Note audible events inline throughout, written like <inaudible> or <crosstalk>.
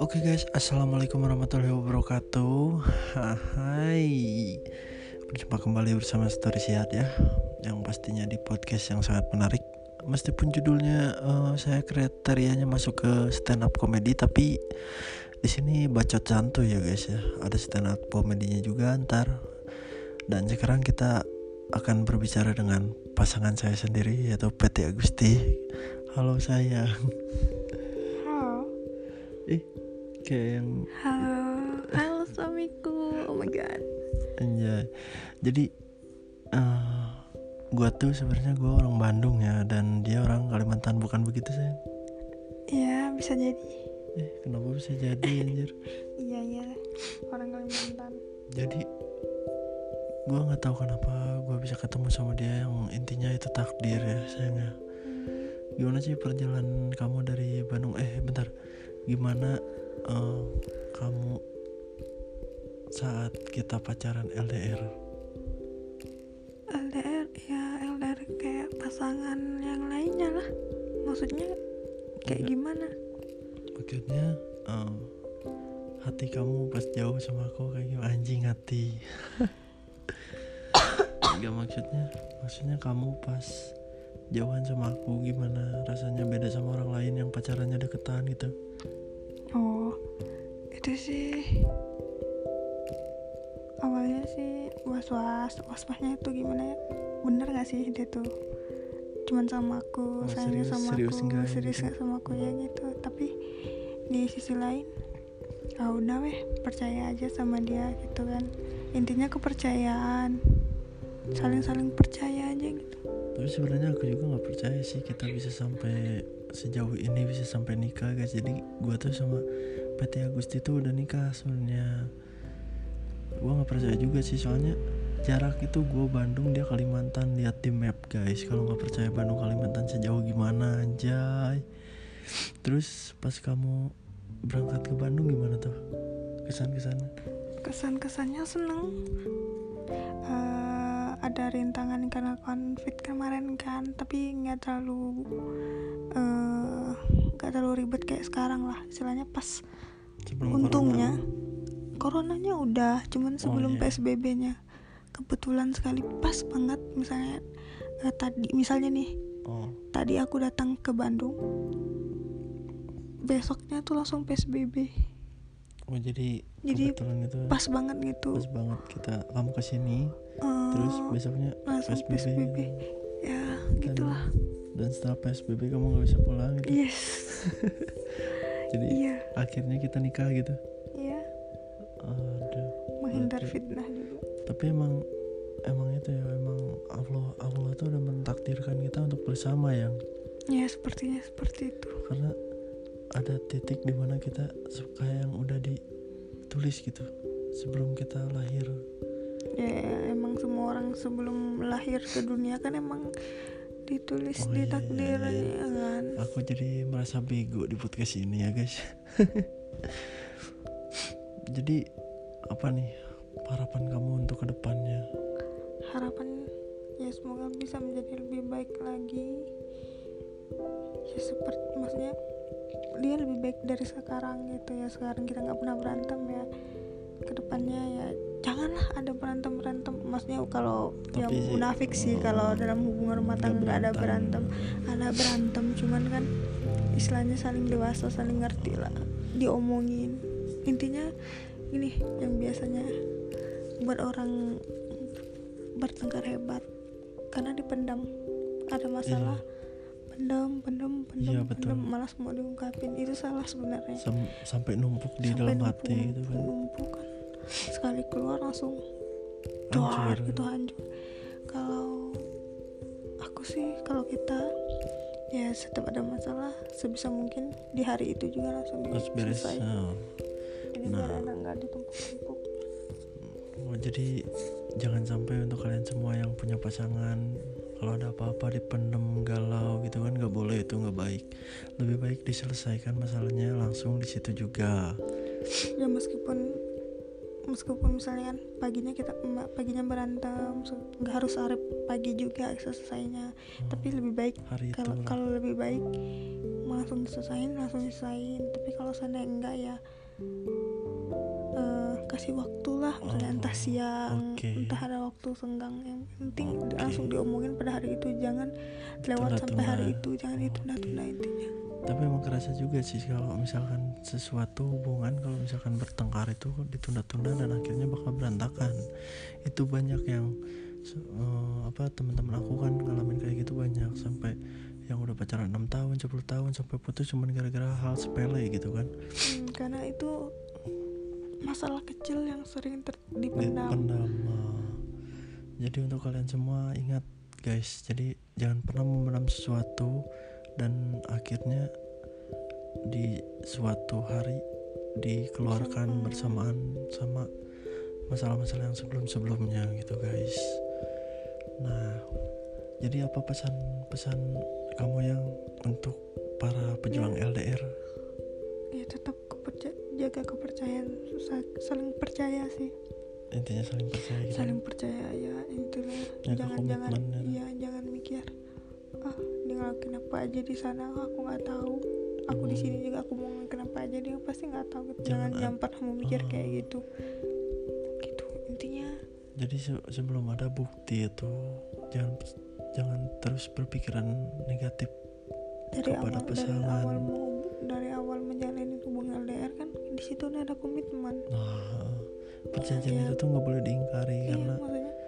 Oke guys, assalamualaikum warahmatullahi wabarakatuh. Hai, berjumpa kembali bersama Story Sehat ya, yang pastinya di podcast yang sangat menarik. Meskipun judulnya uh, saya kriterianya masuk ke stand up comedy, tapi di sini bacot santuy ya guys ya. Ada stand up komedinya juga antar. Dan sekarang kita akan berbicara dengan pasangan saya sendiri yaitu PT Agusti. Halo sayang. Halo. Ih, kayak yang Halo. Halo suamiku. Oh my god. Anjay. Jadi uh, gua tuh sebenarnya gua orang Bandung ya dan dia orang Kalimantan bukan begitu sayang? Iya, bisa jadi. Eh, kenapa bisa jadi anjir? <laughs> Iya, iya. Orang Kalimantan. Jadi gua nggak tahu kenapa gua bisa ketemu sama dia yang intinya itu takdir ya sayang ya. Hmm. Gimana sih perjalanan kamu dari Bandung? Eh, bentar. Gimana uh, kamu saat kita pacaran LDR? LDR ya LDR kayak pasangan yang lainnya lah. Maksudnya kayak Enggak. gimana? maksudnya eh, hati kamu pas jauh sama aku kayak anjing hati <laughs> Enggak maksudnya maksudnya kamu pas jauhan sama aku gimana rasanya beda sama orang lain yang pacarannya deketan gitu? Oh, itu sih awalnya sih was-was was-wasnya itu gimana ya? Bener gak sih dia tuh? Cuman sama aku Oh, sayangnya serius- sama serius aku enggak serius gitu? nggak sama aku ya gitu. Tapi di sisi lain ah udah weh percaya aja sama dia gitu kan. Intinya kepercayaan saling-saling percaya aja gitu. Tapi sebenarnya aku juga nggak percaya sih kita bisa sampai sejauh ini bisa sampai nikah guys. Jadi gua tuh sama PT Agusti tuh udah nikah sebenarnya. Gua nggak percaya juga sih soalnya jarak itu gua Bandung dia Kalimantan. Lihat di map guys. Kalau nggak percaya Bandung Kalimantan sejauh gimana anjay? Terus pas kamu berangkat ke Bandung gimana tuh? Kesan kesannya kesan-kesannya seneng. Eh, ada rintangan karena covid kemarin kan tapi nggak terlalu eh, nggak terlalu ribet kayak sekarang lah istilahnya pas sebelum untungnya corona. coronanya udah cuman sebelum iya. PSBB-nya kebetulan sekali pas banget misalnya eh, tadi misalnya nih oh tadi aku datang ke Bandung besoknya tuh langsung PSBB oh jadi Jadi kebetulan itu pas banget gitu. Pas banget kita kamu ke sini Eh, terus besoknya langsung PSBB, PSBB ya gitulah. dan setelah PSBB kamu nggak bisa pulang gitu? Yes. <laughs> Jadi iya. akhirnya kita nikah gitu? Iya. Aduh menghindar fitnah juga tapi emang emang itu ya emang Allah Allah tuh udah mentakdirkan kita untuk bersama yang. Ya sepertinya seperti itu. Karena ada titik di mana kita suka yang udah ditulis gitu sebelum kita lahir. Ya emang semua orang sebelum lahir ke dunia kan emang ditulis Oh, di iya, iya, iya. kan? Aku jadi merasa bego di podcast ini ya guys. <laughs> Jadi apa nih harapan kamu untuk ke depannya? Harapan ya semoga bisa menjadi lebih baik lagi. Ya seperti maksudnya dia lebih baik dari sekarang gitu ya. Sekarang kita nggak pernah berantem ya. Ke depannya ya janganlah ada berantem berantem maksudnya kalau yang munafik sih oh, kalau dalam hubungan rumah tangga nggak ada berantem. ada berantem cuman kan istilahnya saling dewasa saling ngerti lah diomongin. Intinya ini yang biasanya buat orang bertengkar hebat. Karena dipendam ada masalah pendam pendam pendam Iya, betul. pendam malas mau diungkapin itu salah sebenarnya Sam- sampai numpuk di Sampai dalam numpuk, hati gitu kan numpuk kan sekali keluar langsung Hancur. gitu hancur kalau aku sih kalau kita ya setiap ada masalah sebisa mungkin di hari itu juga langsung beres selesai oh. jadi Nah. biar nggak ditumpuk-tumpuk Oh, jadi jangan sampai untuk kalian semua yang punya pasangan kalau ada apa-apa dipendem galau gitu kan nggak boleh itu nggak baik. Lebih baik diselesaikan masalahnya langsung di situ juga. Ya meskipun meskipun misalnya kan paginya kita paginya berantem nggak harus hari pagi juga selesainya. Hmm, tapi lebih baik kalau kalau lebih baik langsung diselesain langsung diselesain tapi kalau seandainya enggak ya eh, kasih waktu lah misalnya Oh, entah siang oke. entah ada waktu senggang yang penting Oke. langsung diomongin pada hari itu. Jangan lewat sampai hari itu. Jangan ditunda-tunda intinya. Tapi emang kerasa juga sih kalau misalkan sesuatu hubungan kalau misalkan bertengkar itu ditunda-tunda dan akhirnya bakal berantakan. Itu banyak yang eh, apa teman-teman aku kan ngalamin kayak gitu banyak. Sampai yang udah pacaran 6 tahun 10 tahun sampai putus cuman gara-gara hal sepele gitu kan. Hmm, karena itu masalah kecil yang sering ter- dipendam. dipendam. Eh. Jadi untuk kalian semua ingat guys. Jadi jangan pernah memendam sesuatu dan akhirnya di suatu hari dikeluarkan Bersama. bersamaan sama masalah-masalah yang sebelum-sebelumnya gitu guys. Nah jadi apa pesan-pesan kamu yang untuk para pejuang LDR ya tetap keperca- jaga kepercayaan sa- saling percaya sih intinya saling percaya gitu saling percaya ya itulah Jaga jangan jangan ya. iya jangan mikir ah dia ngelakuin apa aja di sana aku nggak tahu aku di Hmm. sini juga aku mau ngelakuin apa aja dia pasti nggak tahu gitu. Jangan jangan pernah memikir Oh. kayak gitu gitu intinya Jadi se- sebelum ada bukti itu jangan jangan terus berpikiran negatif. dari Kepada awal dari pasangan. awal mau dari awal menjalani hubungan LDR kan di situ ada komitmen Nah, perjanjian Iya. itu tuh nggak boleh diingkari iya karena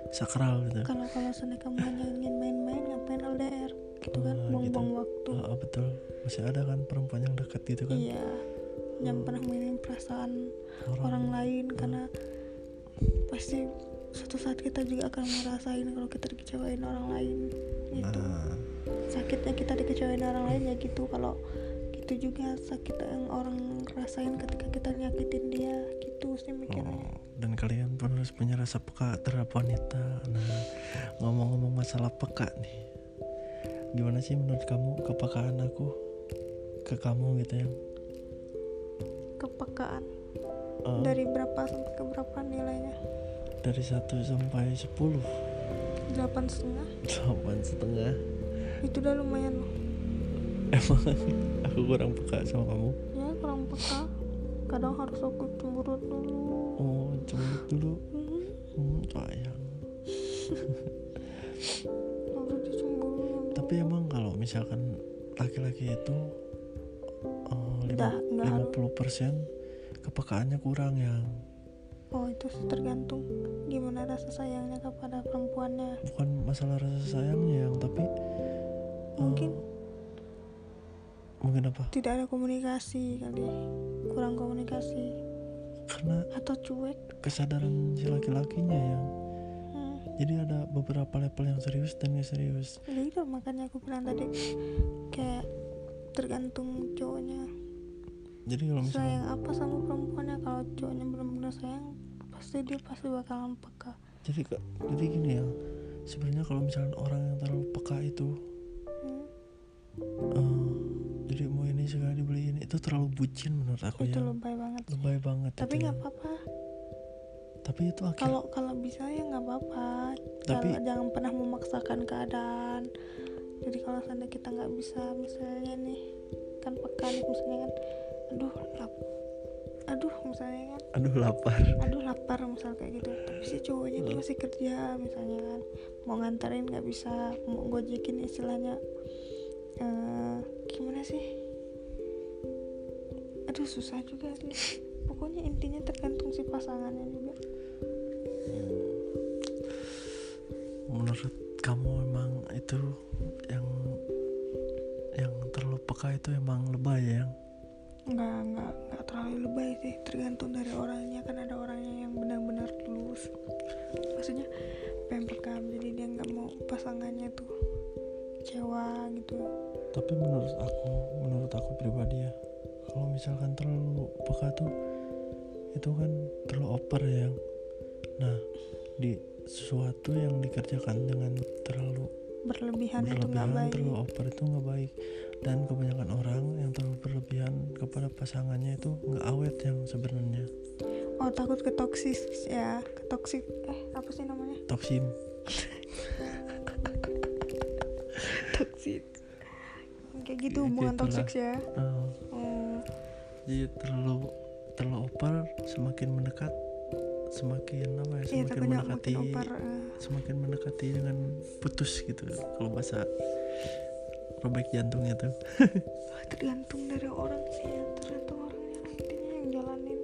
sakral gitu. kalau kalau seandainya kamu hanya ingin main-main ngapain LDR gitu kan Ah, buang-buang gitu. waktu Ah, betul. Masih ada kan perempuan yang dekat gitu kan? iya jangan pernah mainin perasaan orang lain karena pasti suatu saat kita juga akan merasain kalau kita dikecewain orang lain gitu Nah, sakitnya kita dikecewain orang lain ya gitu kalau gitu juga sakit yang orang rasain ketika kita nyakitin dia gitu sih mikirnya. Oh, dan kalian pun harus punya rasa peka terhadap wanita. Nah, ngomong-ngomong masalah peka nih, gimana sih menurut kamu kepekaan aku ke kamu gitu ya? kepekaan? Eh, dari berapa sampai ke berapa nilainya? Dari 1 sampai 10 delapan setengah. <laughs> Delapan setengah? Itu udah lumayan. Loh emang <laughs> aku kurang peka sama kamu? Ya kurang peka kadang harus aku cemberut dulu. Oh cemburu dulu? Mhm, hmm, sayang. <laughs> Harus tapi emang kalau misalkan laki-laki itu eh, lima puluh persen kepekaannya kurang yang Oh itu tergantung gimana rasa sayangnya kepada perempuannya. bukan masalah rasa sayangnya yang tapi eh, Mungkin mungkin apa tidak ada komunikasi kali, kurang komunikasi karena atau cuek. kesadaran si laki-lakinya yang Hmm. jadi ada beberapa level yang serius dan gak serius Ya itu makanya aku bilang tadi kayak tergantung cowoknya jadi kalau misalkan sayang apa sama perempuannya kalau cowoknya benar-benar sayang pasti dia pasti bakalan peka. jadi kak jadi gini ya sebenarnya kalau misalkan orang yang terlalu peka itu Hmm. jadi ini dibeliin itu terlalu bucin menurut aku Itu ya lebay banget. sih. lebay banget Tapi ya. nggak apa-apa. tapi itu akhir Kalau kalau bisa ya nggak apa-apa. Tapi- Kalau jangan pernah memaksakan keadaan. Jadi kalau seandainya kita nggak bisa misalnya nih kan pekan misalnya kan, aduh lap, aduh misalnya kan, aduh lapar aduh lapar misal kayak gitu. Tapi si cowoknya Hmm. masih kerja misalnya kan, mau nganterin nggak bisa, mau gojekin istilahnya, eh gimana sih? Aduh susah juga sih. Pokoknya intinya tergantung si pasangannya juga. menurut kamu emang itu yang yang terlalu peka itu emang lebay ya? Yang nggak nggak nggak terlalu lebay sih. Tergantung dari orangnya. Kan ada orangnya yang benar-benar tulus. Maksudnya pengen pekam jadi dia nggak mau pasangannya tuh kecewa gitu. Tapi menurut aku menurut aku pribadi ya kalau misalkan terlalu peka tuh itu kan terlalu over ya nah di sesuatu yang dikerjakan dengan terlalu berlebihan itu nggak berlebihan baik. terlalu over itu nggak baik. Dan kebanyakan orang yang terlalu berlebihan kepada pasangannya itu nggak awet yang sebenarnya. Oh takut ke toksis ya ke toksik eh apa sih namanya? Toksim <laughs> toksik kayak gitu Ya, hubungan toksik ya. Oh, jadi terlalu terlalu over semakin mendekat semakin apa ya iya semakin takutnya mendekati makin opar eh. semakin mendekati dengan putus gitu kalau bahasa robek jantungnya tuh. <laughs> Wah, tergantung dari orang sih ya. Tergantung orangnya intinya yang jalanin.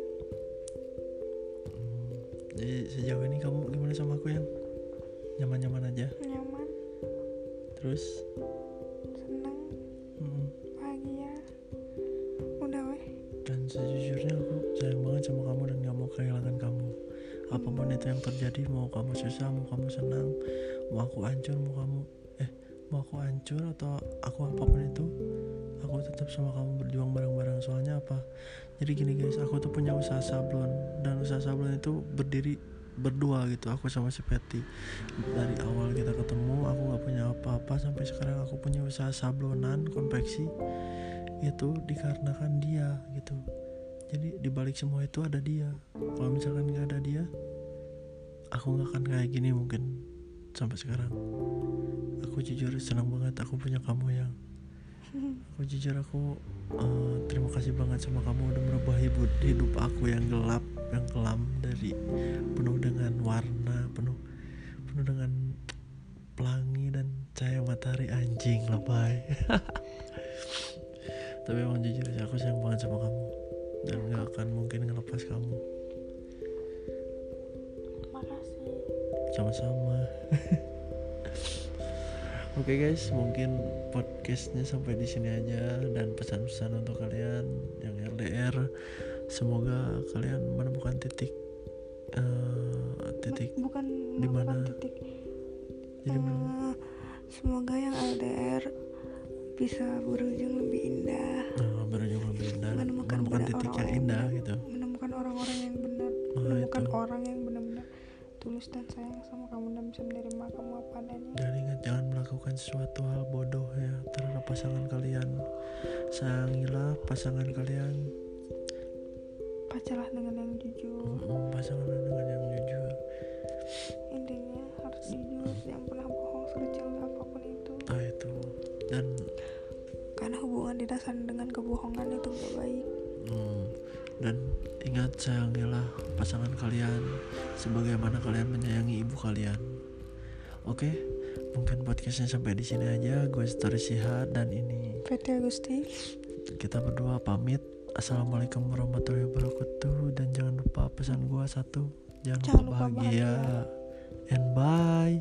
Hmm, jadi sejauh ini kamu gimana sama aku yang? Nyaman-nyaman aja? Nyaman. Terus apa pun itu yang terjadi mau kamu susah mau kamu senang mau aku hancur mau kamu eh mau aku hancur atau aku apa pun itu aku tetap sama kamu berjuang bareng-bareng. Soalnya apa? Jadi gini guys aku tuh punya usaha sablon dan usaha sablon itu berdiri berdua gitu aku sama si Patty. Dari awal kita ketemu aku nggak punya apa-apa sampai sekarang aku punya usaha sablonan konveksi itu dikarenakan dia gitu. Jadi dibalik semua itu ada dia. Kalau misalkan nggak ada dia aku nggak akan kayak gini mungkin sampai sekarang. Aku jujur senang banget aku punya kamu yang aku jujur aku eh, terima kasih banget sama kamu udah merubah hidup hidup aku yang gelap yang kelam dari penuh dengan warna penuh penuh dengan pelangi dan cahaya matahari. Anjing lebay. <laughs> Tapi emang jujur aja aku sayang banget sama kamu. Dan gak akan mungkin ngelepas kamu sama-sama <laughs> Oke guys, mungkin podcastnya sampai di sini aja dan pesan-pesan untuk kalian yang LDR, semoga kalian menemukan titik eh, titik bukan di mana? titik jadi Eh, semoga yang LDR bisa berujung lebih indah eh, berujung lebih indah, menemukan menemukan titik yang orang-orang indah gitu. menemukan orang-orang yang benar Nah, menemukan itu. orang yang tulus dan sayang sama kamu dan bisa menerima kamu apa adanya. Dan ingat jangan melakukan sesuatu hal bodoh ya terhadap pasangan kalian. Sayangilah pasangan kalian, pacalah dengan yang jujur. Mm, pasangan dengan yang jujur. intinya harus jujur jangan pernah bohong sekecil apa pun itu. Nah itu. Dan karena hubungan didasarkan dengan kebohongan itu gak baik. Hmm, dan ingat sayangilah pasangan kalian sebagaimana kalian menyayangi ibu kalian. Oke, mungkin podcastnya sampai di sini aja. Gue Story Sihat dan ini PT Agusti kita berdua pamit. Assalamualaikum warahmatullahi wabarakatuh dan jangan lupa pesan gua satu jangan, Jangan lupa lupa bahagia. bahagia. and bye.